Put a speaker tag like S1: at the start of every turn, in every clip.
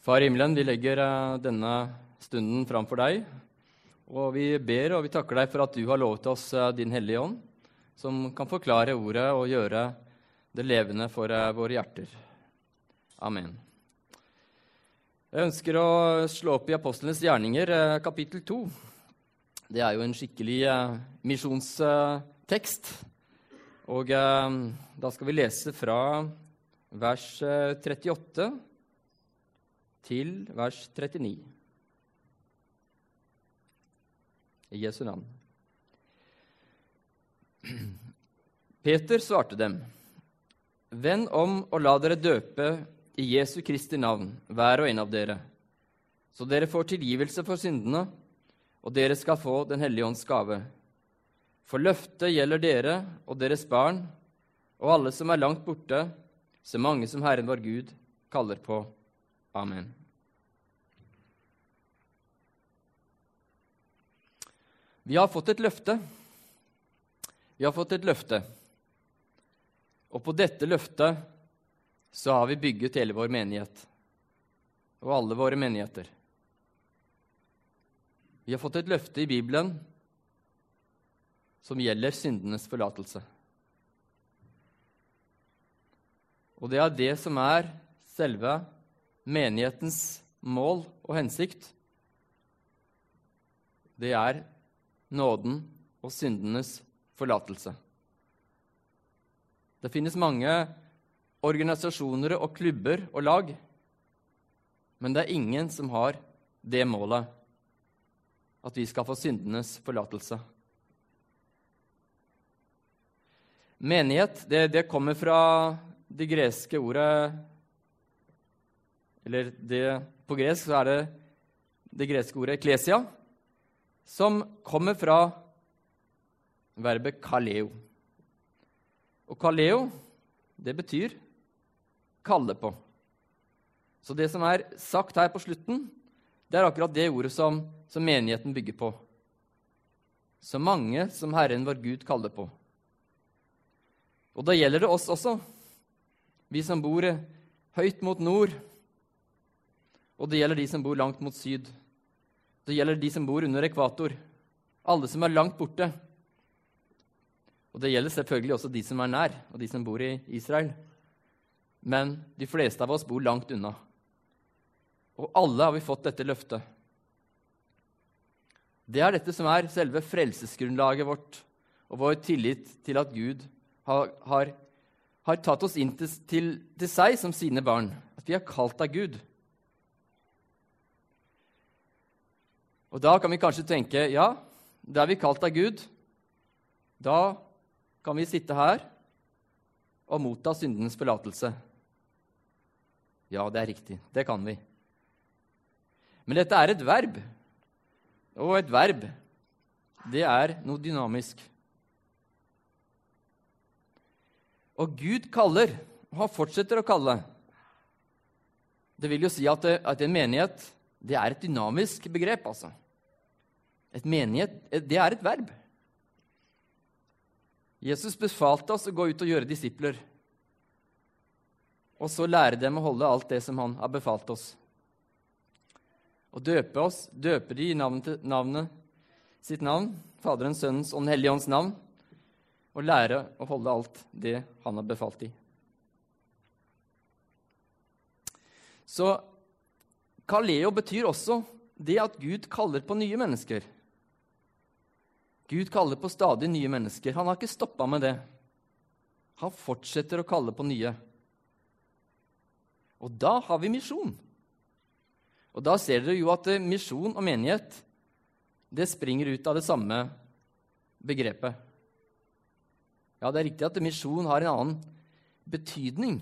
S1: Far i himmelen, vi legger eh, denne stunden fram for deg. Og vi ber og vi takker deg for at du har lovet oss eh, din Hellige Ånd, som kan forklare ordet og gjøre det levende for eh, våre hjerter. Amen. Jeg ønsker å slå opp i Apostlenes gjerninger, kapittel 2. Det er jo en skikkelig misjonstekst. Og da skal vi lese fra vers 38 til vers 39. I Jesu navn. Peter svarte dem, Vend om og la dere døpe i Jesu Kristi navn, hver og en av dere, så dere får tilgivelse for syndene, og dere skal få Den hellige ånds gave. For løftet gjelder dere og deres barn og alle som er langt borte, så mange som Herren vår Gud kaller på. Amen. Vi har fått et løfte. Vi har fått et løfte. Og på dette løftet så har vi bygget hele vår menighet og alle våre menigheter. Vi har fått et løfte i Bibelen som gjelder syndenes forlatelse. Og det er det som er selve menighetens mål og hensikt. Det er nåden og syndenes forlatelse. Det finnes mange organisasjoner og klubber og lag, men det er ingen som har det målet at vi skal få syndenes forlatelse. Menighet det, det kommer fra det greske ordet Eller det, på gresk så er det det greske ordet eklesia, som kommer fra verbet kaleo. Og kaleo, det betyr kalle på. Så det som er sagt her på slutten, det er akkurat det ordet som, som menigheten bygger på. Så mange som Herren vår Gud kaller på. Og da gjelder det oss også, vi som bor høyt mot nord, og det gjelder de som bor langt mot syd. Det gjelder de som bor under ekvator, alle som er langt borte. Og det gjelder selvfølgelig også de som er nær, og de som bor i Israel. Men de fleste av oss bor langt unna. Og alle har vi fått dette løftet. Det er dette som er selve frelsesgrunnlaget vårt og vår tillit til at Gud har, har, har tatt oss inn til, til, til seg som sine barn. At vi er kalt av Gud. Og da kan vi kanskje tenke ja, da er vi kalt av Gud. Da kan vi sitte her og motta syndens forlatelse. Ja, det er riktig. Det kan vi. Men dette er et verb. Og et verb, det er noe dynamisk. Og Gud kaller, og han fortsetter å kalle. Det vil jo si at, at en menighet det er et dynamisk begrep, altså. Et menighet, det er et verb. Jesus befalte oss å gå ut og gjøre disipler, og så lære dem å holde alt det som han har befalt oss. Og døpe oss, døpe de i navnet, navnet sitt navn, Faderen, Sønnens og Den hellige ånds navn, og lære å holde alt det han har befalt de. Så Kaleo betyr også det at Gud kaller på nye mennesker. Gud kaller på stadig nye mennesker. Han har ikke stoppa med det. Han fortsetter å kalle på nye. Og da har vi misjon. Og da ser dere jo at eh, misjon og menighet det springer ut av det samme begrepet. Ja, det er riktig at misjon har en annen betydning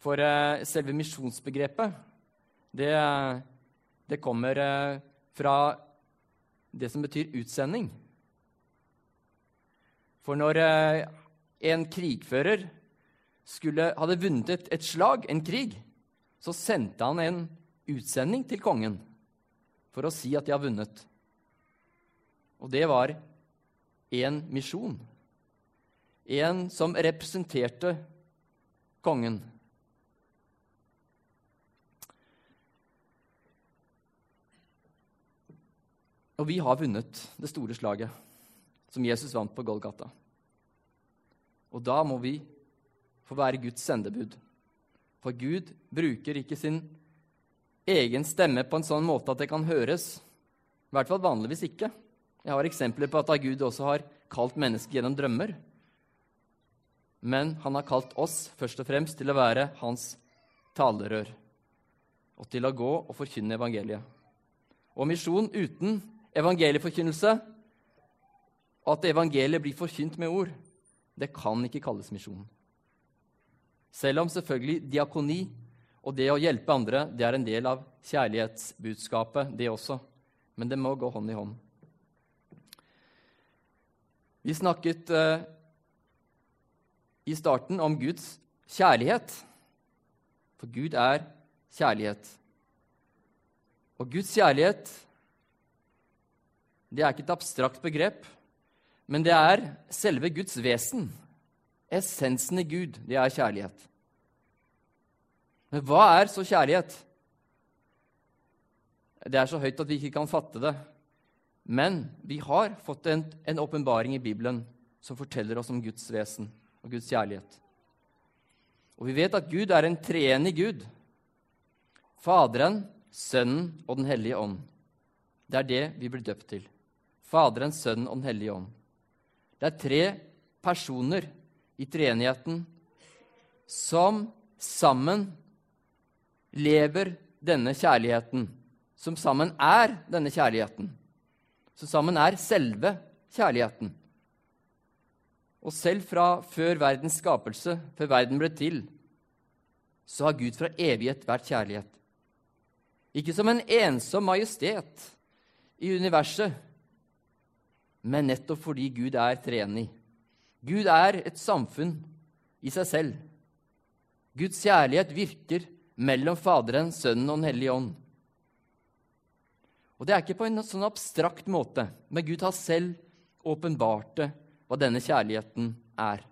S1: for eh, selve misjonsbegrepet det, det kommer eh, fra det som betyr utsending. For når eh, en krigfører skulle, hadde vunnet et, et, slag, en krig, så sendte han en utsending til kongen for å si at de har vunnet. Og det var en misjon. En som representerte kongen. Og vi har vunnet det store slaget som Jesus vant på Golgata. Og da må vi få være Guds sendebud. For Gud bruker ikke sin egen stemme på en sånn måte at det kan høres. I hvert fall vanligvis ikke. Jeg har eksempler på at Gud også har kalt mennesker gjennom drømmer. Men han har kalt oss først og fremst til å være hans talerør og til å gå og forkynne evangeliet. Og misjon uten evangelieforkynnelse, at evangeliet blir forkynt med ord, det kan ikke kalles misjon. Selv om selvfølgelig diakoni og det å hjelpe andre det er en del av kjærlighetsbudskapet, det også. Men det må gå hånd i hånd. Vi snakket eh, i starten om Guds kjærlighet. For Gud er kjærlighet. Og Guds kjærlighet det er ikke et abstrakt begrep, men det er selve Guds vesen. Essensen i Gud, det er kjærlighet. Men hva er så kjærlighet? Det er så høyt at vi ikke kan fatte det. Men vi har fått en åpenbaring i Bibelen som forteller oss om Guds vesen og Guds kjærlighet. Og vi vet at Gud er en treenig Gud. Faderen, Sønnen og Den hellige ånd. Det er det vi blir døpt til. Faderen, Sønnen og Den hellige ånd. Det er tre personer i treenigheten som sammen lever denne kjærligheten, som sammen er denne kjærligheten, som sammen er selve kjærligheten. Og selv fra før verdens skapelse, før verden ble til, så har Gud fra evighet vært kjærlighet. Ikke som en ensom majestet i universet, men nettopp fordi Gud er treenig. Gud er et samfunn i seg selv. Guds kjærlighet virker mellom Faderen, Sønnen og Den hellige ånd. Og Det er ikke på en sånn abstrakt måte, men Gud har selv åpenbart det, hva denne kjærligheten er.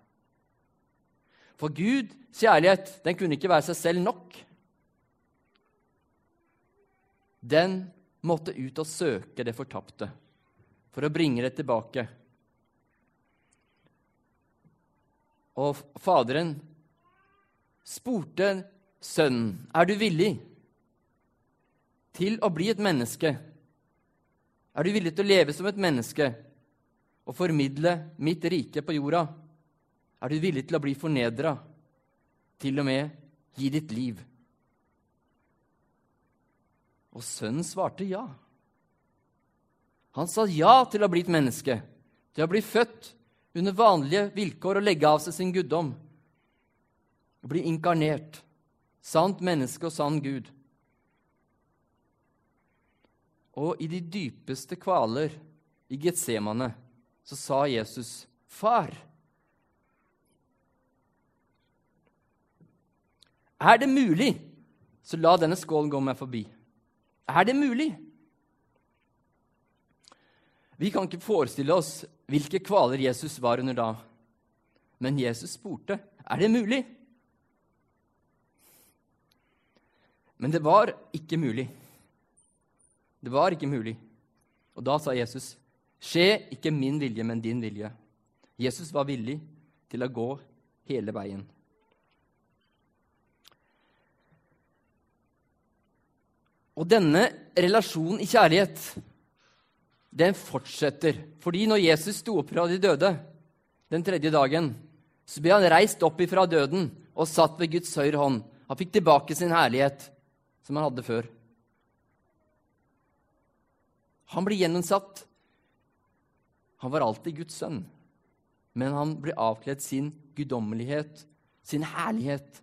S1: For Guds kjærlighet, den kunne ikke være seg selv nok. Den måtte ut og søke det fortapte for å bringe det tilbake. Og Faderen spurte sønnen, 'Er du villig til å bli et menneske?' 'Er du villig til å leve som et menneske og formidle mitt rike på jorda?' 'Er du villig til å bli fornedra, til og med gi ditt liv?' Og sønnen svarte ja. Han sa ja til å bli et menneske, til å bli født under vanlige vilkår og legge av seg sin guddom. Å bli inkarnert, sant menneske og sann Gud. Og i de dypeste kvaler i Getsemane så sa Jesus, 'Far' Er det mulig, så la denne skålen gå meg forbi. Er det mulig? Vi kan ikke forestille oss hvilke kvaler Jesus var under da. Men Jesus spurte er det mulig. Men det var ikke mulig. Det var ikke mulig. Og da sa Jesus, 'Skje ikke min vilje, men din vilje.' Jesus var villig til å gå hele veien. Og denne relasjonen i kjærlighet, den fortsetter. Fordi når Jesus sto opp fra de døde den tredje dagen, så ble han reist opp ifra døden og satt ved Guds høyre hånd. Han fikk tilbake sin herlighet, som han hadde før. Han ble gjennomsatt. Han var alltid Guds sønn, men han ble avkledd sin guddommelighet, sin herlighet.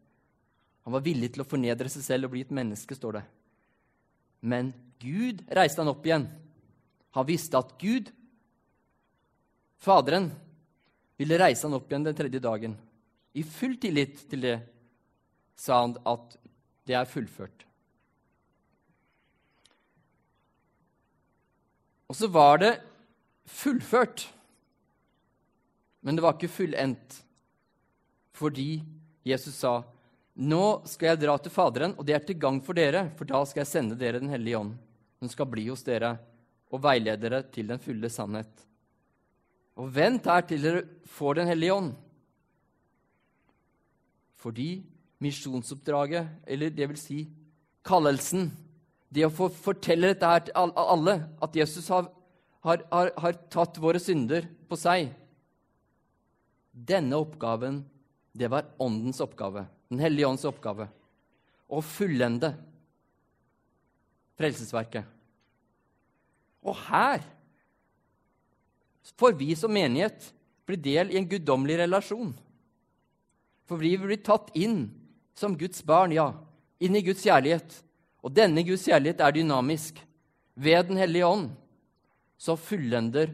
S1: Han var villig til å fornedre seg selv og bli et menneske, står det. Men Gud reiste han opp igjen. Han visste at Gud, Faderen, ville reise han opp igjen den tredje dagen. I full tillit til det sa han at det er fullført. Og så var det fullført, men det var ikke fullendt, fordi Jesus sa nå skal jeg dra til Faderen, og det er til gang for dere, for da skal jeg sende dere Den hellige ånd. Den skal bli hos dere og veilede dere til den fulle sannhet. Og vent her til dere får Den hellige ånd. Fordi misjonsoppdraget, eller det vil si kallelsen, det å få fortelle dette her til alle, at Jesus har, har, har, har tatt våre synder på seg Denne oppgaven, det var Åndens oppgave, Den hellige ånds oppgave. Å fullende frelsesverket. Og her får vi som menighet bli del i en guddommelig relasjon. For vi blir tatt inn som Guds barn, ja, inn i Guds kjærlighet. Og denne Guds kjærlighet er dynamisk. Ved Den hellige ånd så fullender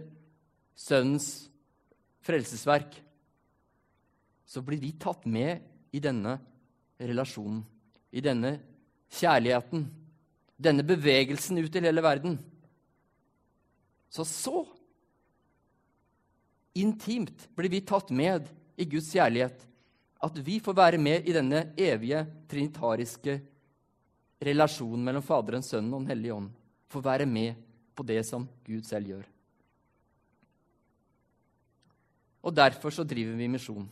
S1: Sønnens frelsesverk. Så blir vi tatt med i denne relasjonen, i denne kjærligheten, denne bevegelsen ut til hele verden. Så så intimt blir vi tatt med i Guds kjærlighet at vi får være med i denne evige trinitariske relasjonen mellom Faderen, Sønnen og Den hellige ånd. Får være med på det som Gud selv gjør. Og derfor så driver vi misjon.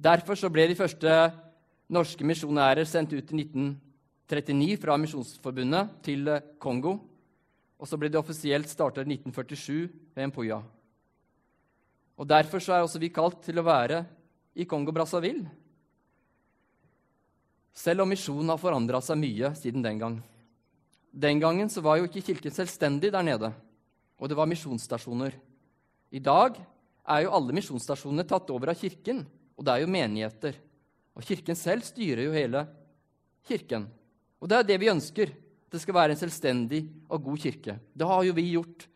S1: Derfor så ble de første norske misjonærer sendt ut i 1939 fra Misjonsforbundet til Kongo. Og så ble det offisielt startet i 1947 ved Empoya. Og Derfor så er også vi kalt til å være i Kongo-Brazzaville selv om misjonen har forandra seg mye siden den gang. Den gangen så var jo ikke Kirken selvstendig der nede, og det var misjonsstasjoner. I dag er jo alle misjonsstasjonene tatt over av Kirken, og det er jo menigheter. Og Kirken selv styrer jo hele Kirken. Og det er det vi ønsker. Det skal være en selvstendig og god kirke. Det har jo vi gjort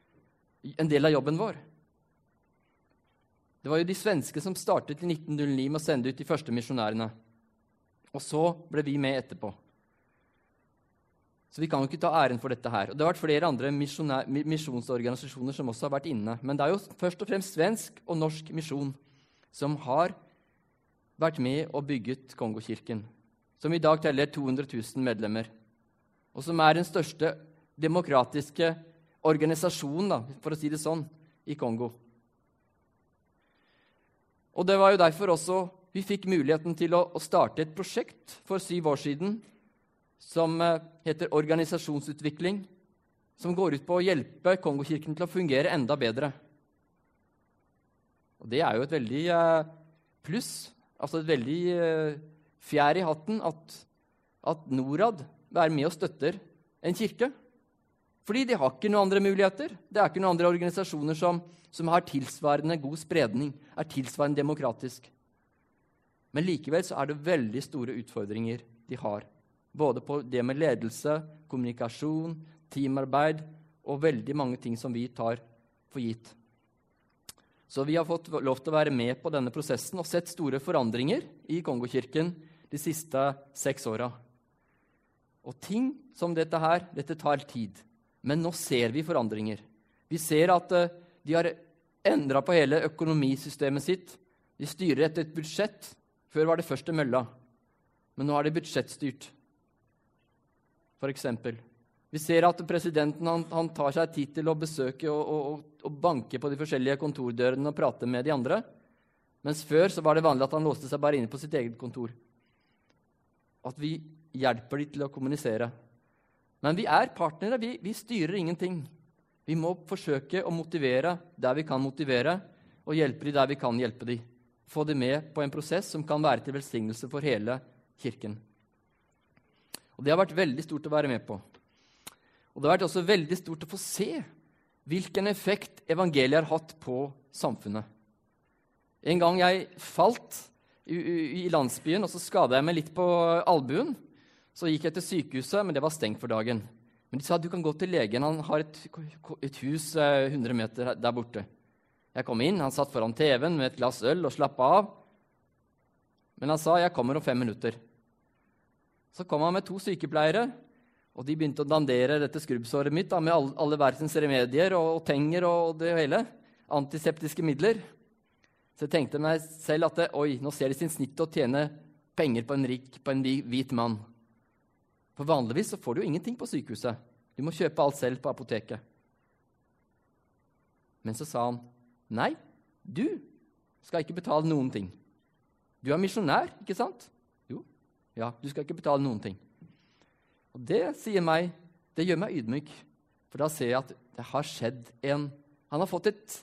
S1: en del av jobben vår. Det var jo de svenske som startet i 1909 med å sende ut de første misjonærene. Og så ble vi med etterpå. Så vi kan jo ikke ta æren for dette her. Og Det har vært flere andre misjonsorganisasjoner som også har vært inne. Men det er jo først og fremst svensk og norsk misjon som har vært med og bygget Kongokirken, som i dag teller 200 000 medlemmer, og som er den største demokratiske organisasjonen, da, for å si det sånn, i Kongo. Og det var jo derfor også vi fikk muligheten til å, å starte et prosjekt for syv år siden som eh, heter Organisasjonsutvikling, som går ut på å hjelpe Kongokirken til å fungere enda bedre. Og det er jo et veldig eh, pluss, altså et veldig eh, fjær i hatten, at, at Norad er med og støtter en kirke. Fordi de har ikke noen andre muligheter. Det er ikke noen andre organisasjoner som, som har tilsvarende god spredning, er tilsvarende demokratisk. Men likevel så er det veldig store utfordringer de har. Både på det med ledelse, kommunikasjon, teamarbeid og veldig mange ting som vi tar for gitt. Så vi har fått lov til å være med på denne prosessen og sett store forandringer i Kongokirken de siste seks åra. Og ting som dette her, dette tar tid. Men nå ser vi forandringer. Vi ser at uh, de har endra på hele økonomisystemet sitt. De styrer etter et budsjett før var det først en mølla, men nå er det budsjettstyrt. For eksempel. Vi ser at presidenten han, han tar seg tid til å besøke og, og, og, banke på de forskjellige kontordørene og prate med de andre. Mens før så var det vanlig at han låste seg bare inne på sitt eget kontor. At vi hjelper de til å kommunisere. Men vi er partnere. Vi, vi styrer ingenting. Vi må forsøke å motivere der vi kan motivere, og hjelpe dem der vi kan hjelpe dem få dem med på en prosess som kan være til velsignelse for hele Kirken. Og Det har vært veldig stort å være med på. Og det har vært også veldig stort å få se hvilken effekt evangeliet har hatt på samfunnet. En gang jeg falt i, i landsbyen, og så skada jeg meg litt på albuen. Så gikk jeg til sykehuset, men det var stengt for dagen. Men de sa du kan gå til legen. Han har et, et hus 100 eh, meter der borte. Jeg kom inn, han satt foran TV-en med et glass øl og slappa av. Men han sa 'jeg kommer om fem minutter'. Så kom han med to sykepleiere, og de begynte å dandere dette skrubbsåret mitt da, med alle, alle verdens remedier og, og, tenger og det hele. Antiseptiske midler. Så jeg tenkte meg selv at det, oi, nå ser de sin snitt å tjene penger på en rik, på en hvit mann. For vanligvis så får du jo ingenting på sykehuset. Du må kjøpe alt selv på apoteket. Men så sa han, nei, du skal ikke betale noen ting. Du er misjonær, ikke sant? Jo. Ja, du skal ikke betale noen ting. Og det sier meg, det gjør meg ydmyk, for da ser jeg at det har skjedd en Han har fått et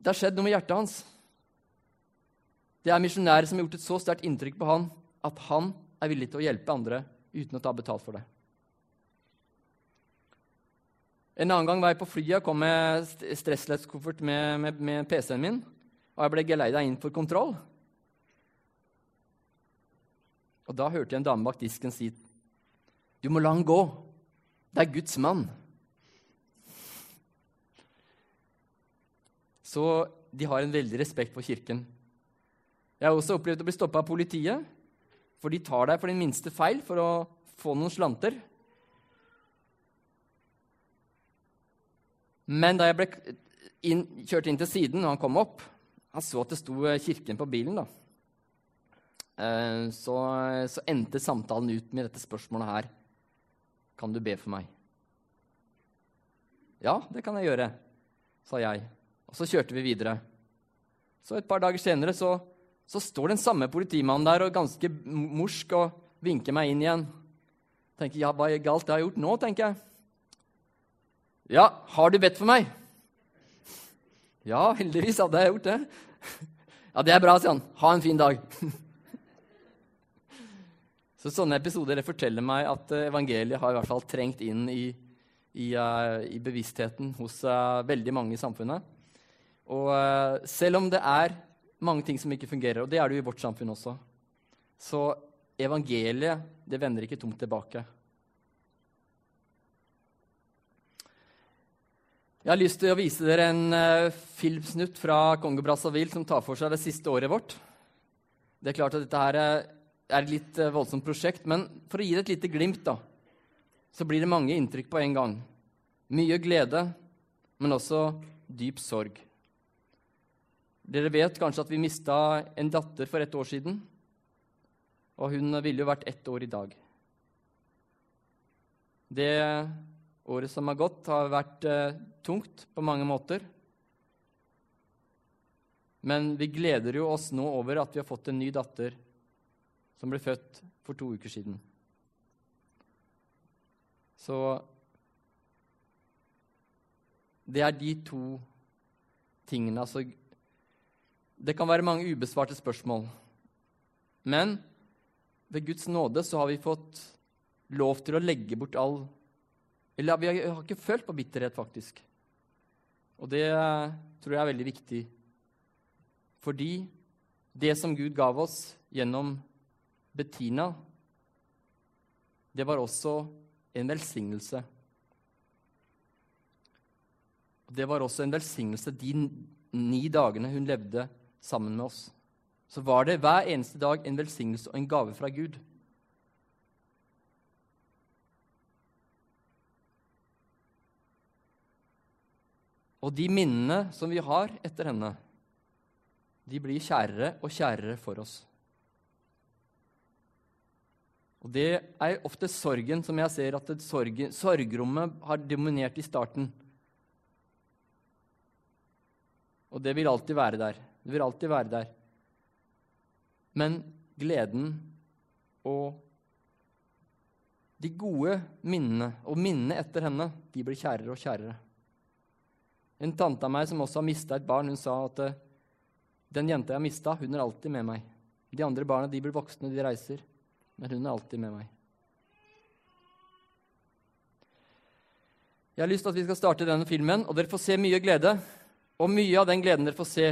S1: Det har skjedd noe med hjertet hans. Det er misjonærer som har gjort et så sterkt inntrykk på han at han er villig til å hjelpe andre uten å ta betalt for det. En annen gang var jeg på flyet og kom med stressless-koffert med, med, med PC-en min. Og jeg ble geleida inn for kontroll. Og da hørte jeg en dame bak disken si du må la han gå. Det er Guds mann. Så de har en veldig respekt for kirken. Jeg har også opplevd å bli stoppa av politiet, for de tar deg for din minste feil for å få noen slanter. Men da jeg ble inn, kjørt inn til siden, og han kom opp Han så at det sto kirken på bilen. da. Eh, så, så endte samtalen ut med dette spørsmålet her. Kan du be for meg? Ja, det kan jeg gjøre, sa jeg. Og så kjørte vi videre. Så et par dager senere så, så står den samme politimannen der og ganske morsk og vinker meg inn igjen. Tenker, ja, Hva er galt det har jeg gjort nå? tenker jeg. Ja, har du bedt for meg? Ja, heldigvis hadde jeg gjort det. Ja, det er bra, sier han. Ha en fin dag. Så Sånne episoder forteller meg at eh, evangeliet har i hvert fall trengt inn i, i, uh, i bevisstheten hos uh, veldig mange i samfunnet. Og selv om det er mange ting som ikke fungerer, og det er det jo i vårt samfunn også, så evangeliet det vender ikke tomt tilbake. Jeg har lyst til å vise dere en uh, filmsnutt fra Kongo Brazzaville som tar for seg det siste året vårt. Det er klart at dette her er er et litt uh, voldsomt prosjekt, men for å gi det et lite glimt, da, så blir det mange inntrykk på en gang. Mye glede, men også dyp sorg. Dere vet kanskje at vi mista en datter for et år siden. Og hun ville jo vært ett år i dag. Det året som har gått, har vært eh, tungt på mange måter. Men vi gleder jo oss nå over at vi har fått en ny datter som ble født for to uker siden. Så det er de to tingene. Altså Det kan være mange ubesvarte spørsmål. Men ved Guds nåde så har vi fått lov til å legge bort all Eller vi har ikke følt på bitterhet, faktisk. Og det tror jeg er veldig viktig. Fordi det som Gud gav oss gjennom Bettina, det var også en velsignelse. Det var også en velsignelse de ni dagene hun levde sammen med oss. Så var det hver eneste dag en velsignelse og en gave fra Gud. Og de minnene som vi har etter henne, de blir kjærere og kjærere for oss. Og Det er ofte sorgen som jeg ser at sorg, sorgrommet har dominert i starten. Og det vil alltid være der. Det vil alltid være der. Men gleden og de gode minnene, og minnene etter henne, de blir kjærere og kjærere. En tante av meg som også har mista et barn, hun sa at eh, den jenta jeg har mista, hun er alltid med meg. De andre barna de blir voksne, de reiser men hun er alltid med meg. Jeg har lyst til at vi skal starte denne filmen, og dere får se mye glede. Og mye av den gleden dere får se,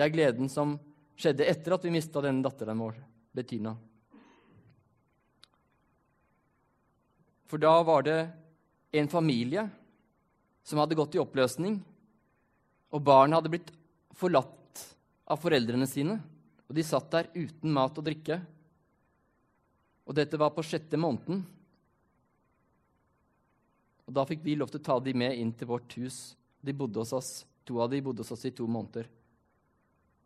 S1: det er gleden som skjedde etter at vi mista denne datteren vår, Bettina. For da var det en familie som hadde gått i oppløsning, og barnet hadde blitt forlatt av foreldrene sine. Og de satt der uten mat og drikke og dette var på sjette måneden. Og Da fikk vi lov til å ta de med inn til vårt hus. De bodde hos oss. To av de bodde hos oss i to måneder.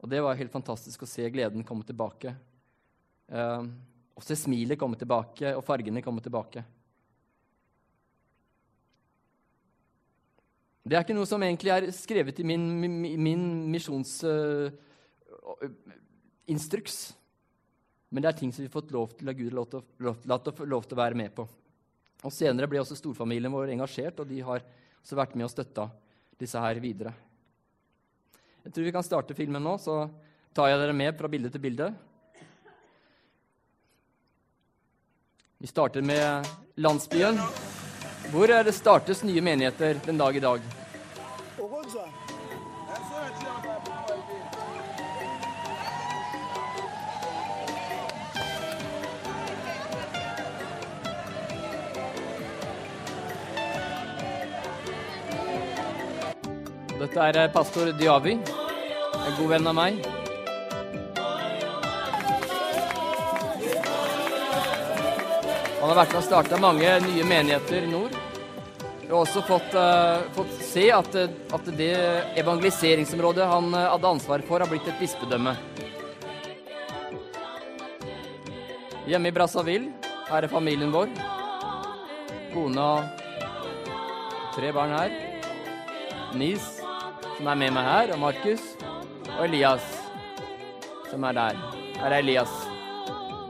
S1: Og det var helt fantastisk å se gleden komme tilbake. Uh, og se smilet komme tilbake, og fargene komme tilbake. Det er ikke noe som egentlig er skrevet i min, min, min misjonsinstruks. Uh, men det er ting som vi har fått lov til av Gud lov til å være med på. Og Senere ble også storfamilien vår engasjert, og de har også vært med og støtta disse her videre. Jeg tror vi kan starte filmen nå, så tar jeg dere med fra bilde til bilde. Vi starter med landsbyen, hvor er det startes nye menigheter den dag i dag. Dette er eh, pastor Diavi, en god venn av meg. Han har vært med og starta mange nye menigheter i nord. Vi har også fått, uh, fått se at, at, det evangeliseringsområdet han uh, hadde ansvar for, har blitt et bispedømme. Hjemme i Brazzaville her er familien vår. Kona og tre barn her. Nis, som er med meg her, og Markus. Og Elias, som er der. Her er Elias,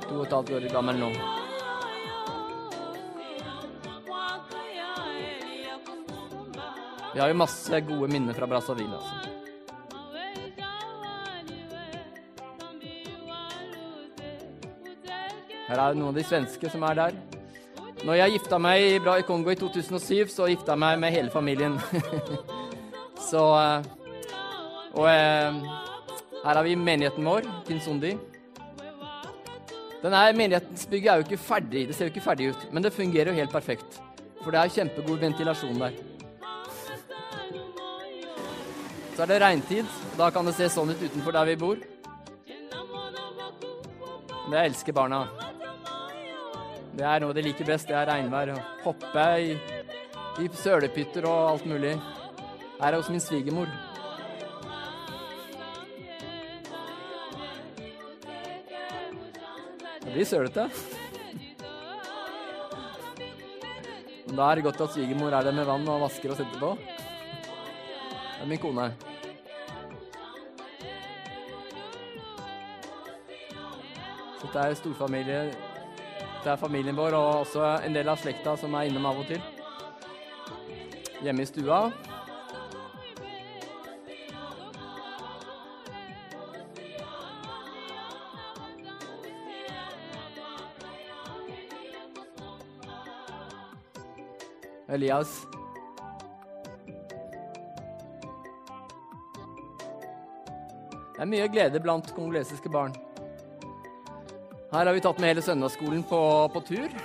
S1: to og et halvt år gammel nå. Vi har jo masse gode minner fra Brazzaville. Altså. Her er noen av de svenske som er der. Når jeg gifta meg i Bra i Kongo i 2007, så gifta jeg meg med hele familien. så eh, Og eh, her har vi menigheten vår, Kinsundi. Denne menighetsbygget er jo ikke ferdig, det ser jo ikke ferdig ut, men det fungerer jo helt perfekt. For det er kjempegod ventilasjon der. Så er det regntid. Da kan det se sånn ut utenfor der vi bor. Men jeg elsker barna. Det er noe de liker best. Det er regnvær. Hoppe i, i sølepytter og alt mulig. Her er hos min svigermor. Det blir sølete. Men da er det godt at svigermor er der med vann og vasker og setter på. Det er min kone. Så Dette er storfamilie. Det er familien vår og også en del av slekta som er innom av og til. Hjemme i stua. Elias Det er mye glede blant kongolesiske barn. Her har vi tatt med hele søndagsskolen på, på tur.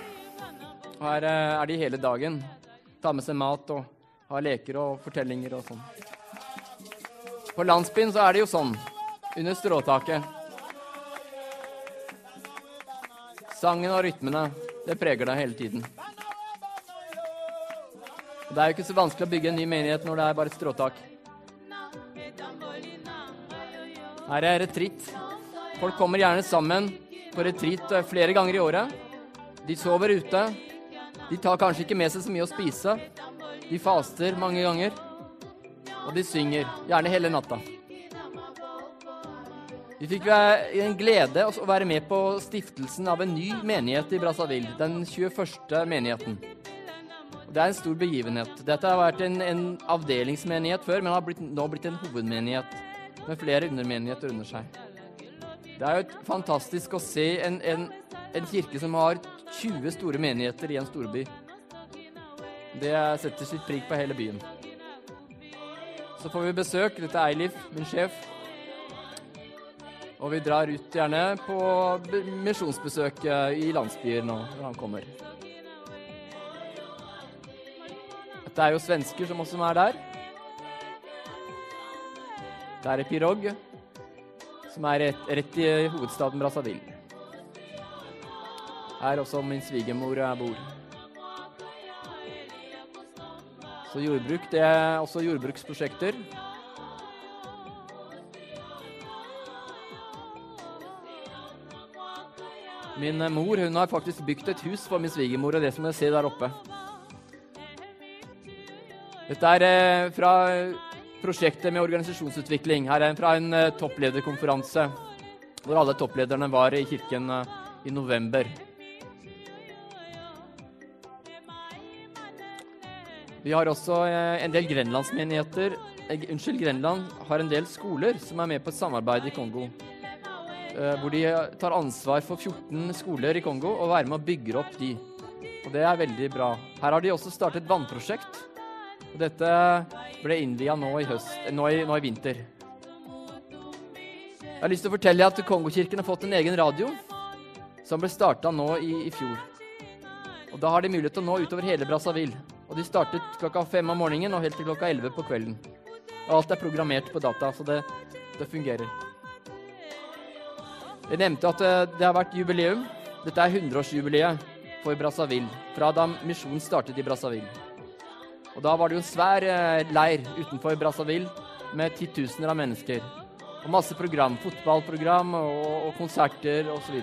S1: Her eh, er de hele dagen. Tar med seg mat og har leker og fortellinger og sånn. På landsbyen så er det jo sånn, under stråtaket. Sangen og rytmene, det preger deg hele tiden. Det er jo ikke så vanskelig å bygge en ny menighet når det er bare et stråtak. Her er retritt. Folk kommer gjerne sammen på retreat eh, flere ganger i året. De sover ute. De tar kanskje ikke med seg så mye å spise. De faster mange ganger. Og de synger, gjerne hele natta. Vi fikk en glede å være med på stiftelsen av en ny menighet i Brazzaville. Den 21. menigheten. Det er en stor begivenhet. Dette har vært en, en avdelingsmenighet før, men har blitt, nå blitt en hovedmenighet med flere undermenigheter under seg. Det er jo fantastisk å se en, en, en, kirke som har 20 store menigheter i en storby. Det setter sitt prik på hele byen. Så får vi besøk. Dette er Eilif, min sjef. Og vi drar ut gjerne på misjonsbesøk i landsbyer nå når han kommer. Dette er jo svensker som også er der. Det er Pirog, som er rett, rett i hovedstaden Brazzaville. Her også min svigermor bor. Så jordbruk, det er også jordbruksprosjekter. Min mor hun har faktisk bygd et hus for min svigermor og det som jeg ser der oppe. Dette er eh, fra prosjektet med organisasjonsutvikling. Her er fra en eh, topplederkonferanse hvor alle topplederne var i kirken eh, i november. Vi har også en del grenlandsmenigheter Unnskyld, Grenland har en del skoler som er med på et samarbeid i Kongo. Hvor de tar ansvar for 14 skoler i Kongo og er med og bygger opp de. Og det er veldig bra. Her har de også startet et vannprosjekt. Dette ble India nå i, høst, nå i, nå i vinter. Jeg har lyst til å fortelle at Kongokirken har fått en egen radio som ble starta nå i, i, fjor. Og Da har de mulighet til å nå utover hele Brazzaville. Og De startet klokka fem om morgenen og helt til klokka elleve på kvelden. Og Alt er programmert på data, så det, det fungerer. Jeg nevnte at eh, det har vært jubileum. Dette er 100-årsjubileet for Brazzaville, fra da misjonen startet i Brazzaville. Og Da var det jo en svær eh, leir utenfor Brazzaville med titusener av mennesker. Og masse program. Fotballprogram og, og konserter osv.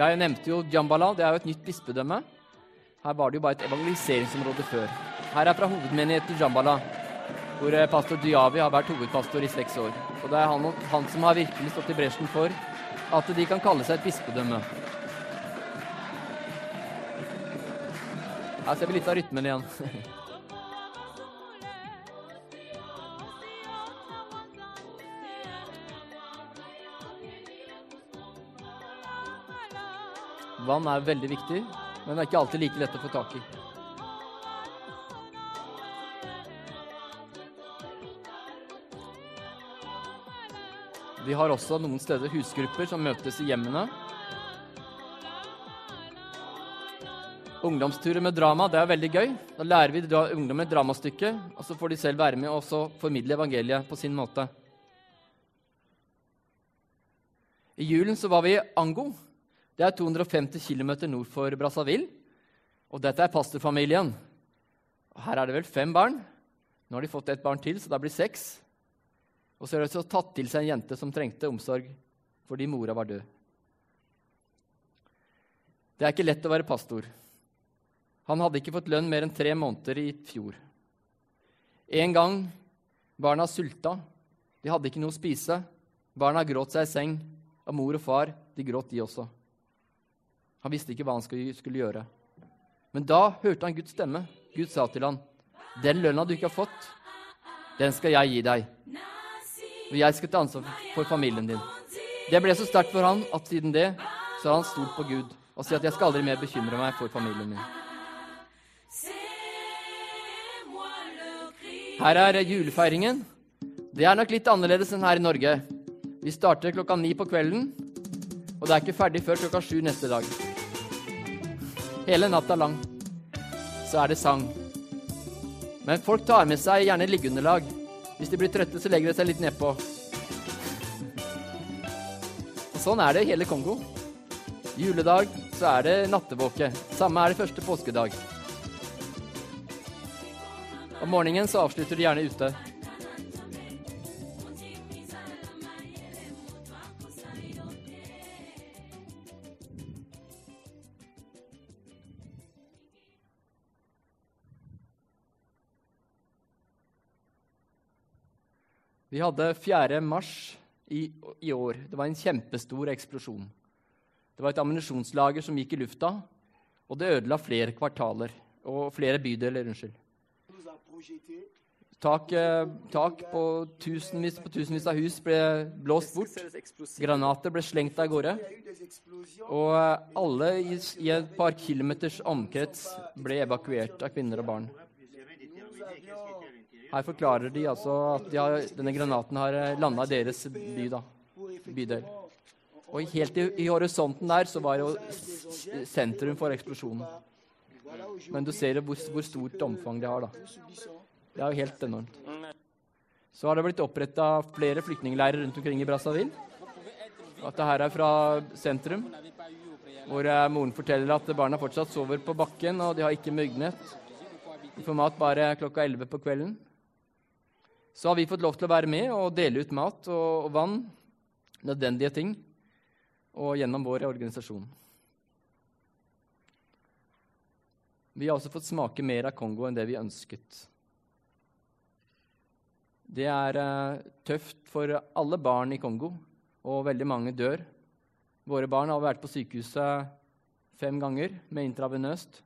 S1: Jeg nevnte jo Djambala. Det er jo et nytt bispedømme. Her var det jo bare et evangeliseringsområde før. Her er fra hovedmenigheten Djambala, hvor eh, pastor Dyavi har vært hovedpastor i seks år. Og det er han, han som har virkelig stått i bresjen for at de kan kalle seg et bispedømme. Her ser vi litt av rytmen igjen. Vann er veldig viktig, men det er ikke alltid like lett å få tak i. Vi har også noen steder husgrupper som møtes i hjemmene. Ungdomsturer med drama det er veldig gøy. Da lærer vi ungdommen et dramastykke, og så får de selv være med og formidle evangeliet på sin måte. I julen så var vi i Ango. Det er 250 km nord for Brazzaville. Og dette er pastorfamilien. Her er det vel fem barn. Nå har de fått et barn til, så da blir seks. Og så har de tatt til seg en jente som trengte omsorg fordi mora var død. Det er ikke lett å være pastor. Han hadde ikke fått lønn mer enn tre måneder i fjor. En gang barna sulta. De hadde ikke noe å spise. Barna gråt seg i seng, og mor og far de gråt, de også. Han visste ikke hva han skulle gjøre. Men da hørte han Guds stemme. Gud sa til han, 'Den lønna du ikke har fått, den skal jeg gi deg.' Og jeg skal ta ansvar for familien din. Det ble så sterkt for han at siden det så har han stolt på Gud og sier at 'jeg skal aldri mer bekymre meg for familien min'. Her er julefeiringen. Det er nok litt annerledes enn her i Norge. Vi starter klokka ni på kvelden, og det er ikke ferdig før klokka sju neste dag. Hele natta lang så er det sang. Men folk tar med seg gjerne liggeunderlag. Hvis de blir trøtte, så legger de seg litt nedpå. Og sånn er det i hele Kongo. Juledag så er det nattevåke. Samme er det første påskedag. Om morgenen så avslutter de gjerne ute. Vi hadde 4. mars i, i, år. Det var en kjempestor eksplosjon. Det var et ammunisjonslager som gikk i lufta, og det ødela flere kvartaler. Og flere bydeler, unnskyld. Tak, eh, tak på, tusenvis, på tusenvis av hus ble blåst bort. Granater ble slengt av gårde. Og eh, alle i, i et par kilometers omkrets ble evakuert av kvinner og barn. Her forklarer de altså at de har, denne granaten har eh, landa i deres by, da, bydel. Og helt i, i, horisonten der så var jo sentrum for eksplosjonen. Men du ser hvor, hvor stort omfang det har, da. Det er jo helt enormt. Så har det blitt oppretta flere flyktningleirer rundt omkring i Brazzaville. Det her er fra sentrum, hvor eh, moren forteller at barna fortsatt sover på bakken, og de har ikke myggnett. De får mat bare klokka 11 på kvelden så har vi fått lov til å være med og dele ut mat og, vann, nødvendige ting, og gjennom vår organisasjon. Vi har også fått smake mer av Kongo enn det vi ønsket. Det er uh, tøft for alle barn i Kongo, og veldig mange dør. Våre barn har vært på sykehuset fem ganger med intravenøst.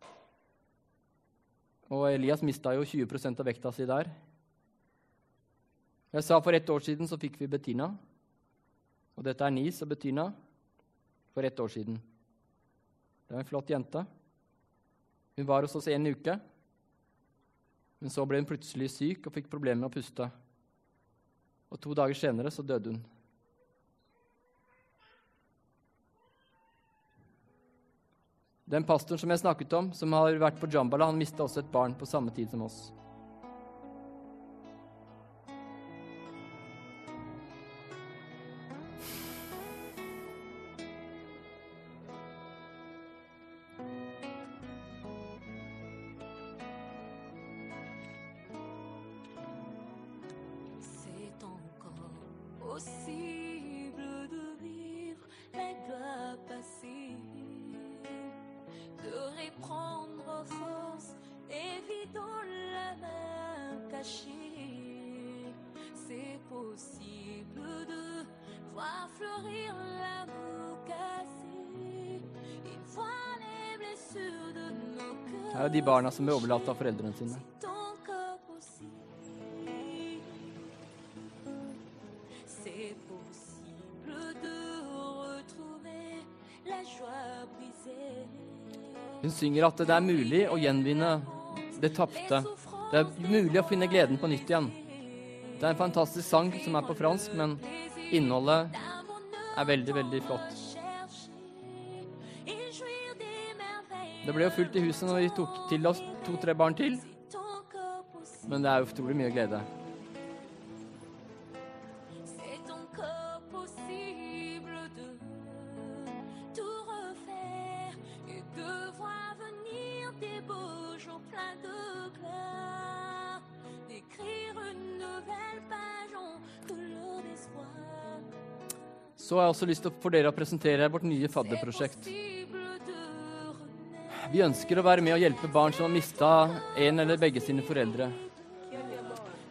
S1: Og Elias mista jo 20 av vekta si der. Jeg sa For ett år siden så fikk vi Bettina. Og dette er Nis og Bettina for ett år siden. Det er en flott jente. Hun var hos oss en uke, men så ble hun plutselig syk og fikk problemer med å puste. Og to dager senere så døde hun. Den pastoren som jeg snakket om, som har vært på Jambala, han mista også et barn på samme tid som oss. C'est possible de vivre la gloire passive, de reprendre force, évitant
S2: la main cachée. C'est possible de voir fleurir l'amour cassé, les blessures de nos cœurs.
S1: Synger at det er mulig å gjenvinne det tapte. Det er mulig å finne gleden på nytt igjen. Det er en fantastisk sang som er på fransk, men innholdet er veldig, veldig flott. Det ble jo fullt i huset når vi tok til oss to-tre barn til. Men det er utrolig mye glede. Så har jeg også lyst til for dere å presentere vårt nye fadderprosjekt. Vi ønsker å være med og hjelpe barn som har mista en eller begge sine foreldre.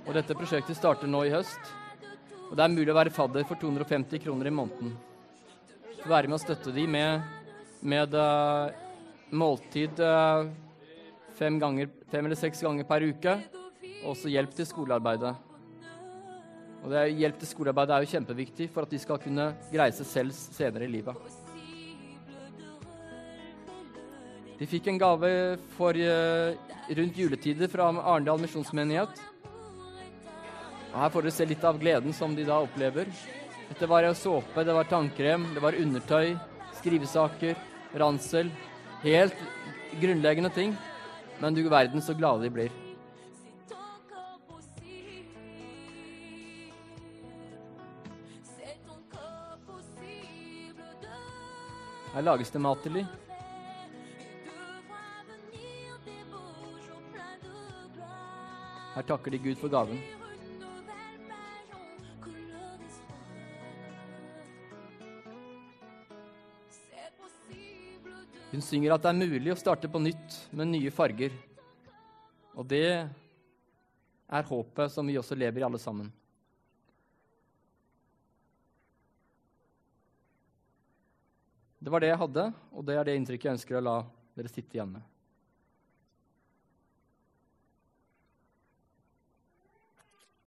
S1: Og Dette prosjektet starter nå i høst. Og Det er mulig å være fadder for 250 kroner i måneden. Så være med og støtte dem med, med uh, måltid uh, fem, ganger, fem, eller seks ganger per uke. Og også hjelp til skolearbeidet. Og det, Hjelp til skolearbeid er jo kjempeviktig for at de skal kunne greie seg selv senere i livet. De fikk en gave for uh, rundt juletider fra Arendal misjonsmenighet. Og Her får dere se litt av gleden som de da opplever. Dette var såpe, det var tannkrem, det var undertøy, skrivesaker, ransel. Helt grunnleggende ting. Men du verden så glade de blir. Her lages det mat til dem. Her takker de Gud for gaven. Hun synger at det er mulig å starte på nytt med nye farger. Og det er håpet som vi også lever i, alle sammen. Det var det jeg hadde, og det er det inntrykket jeg ønsker å la dere sitte igjen med.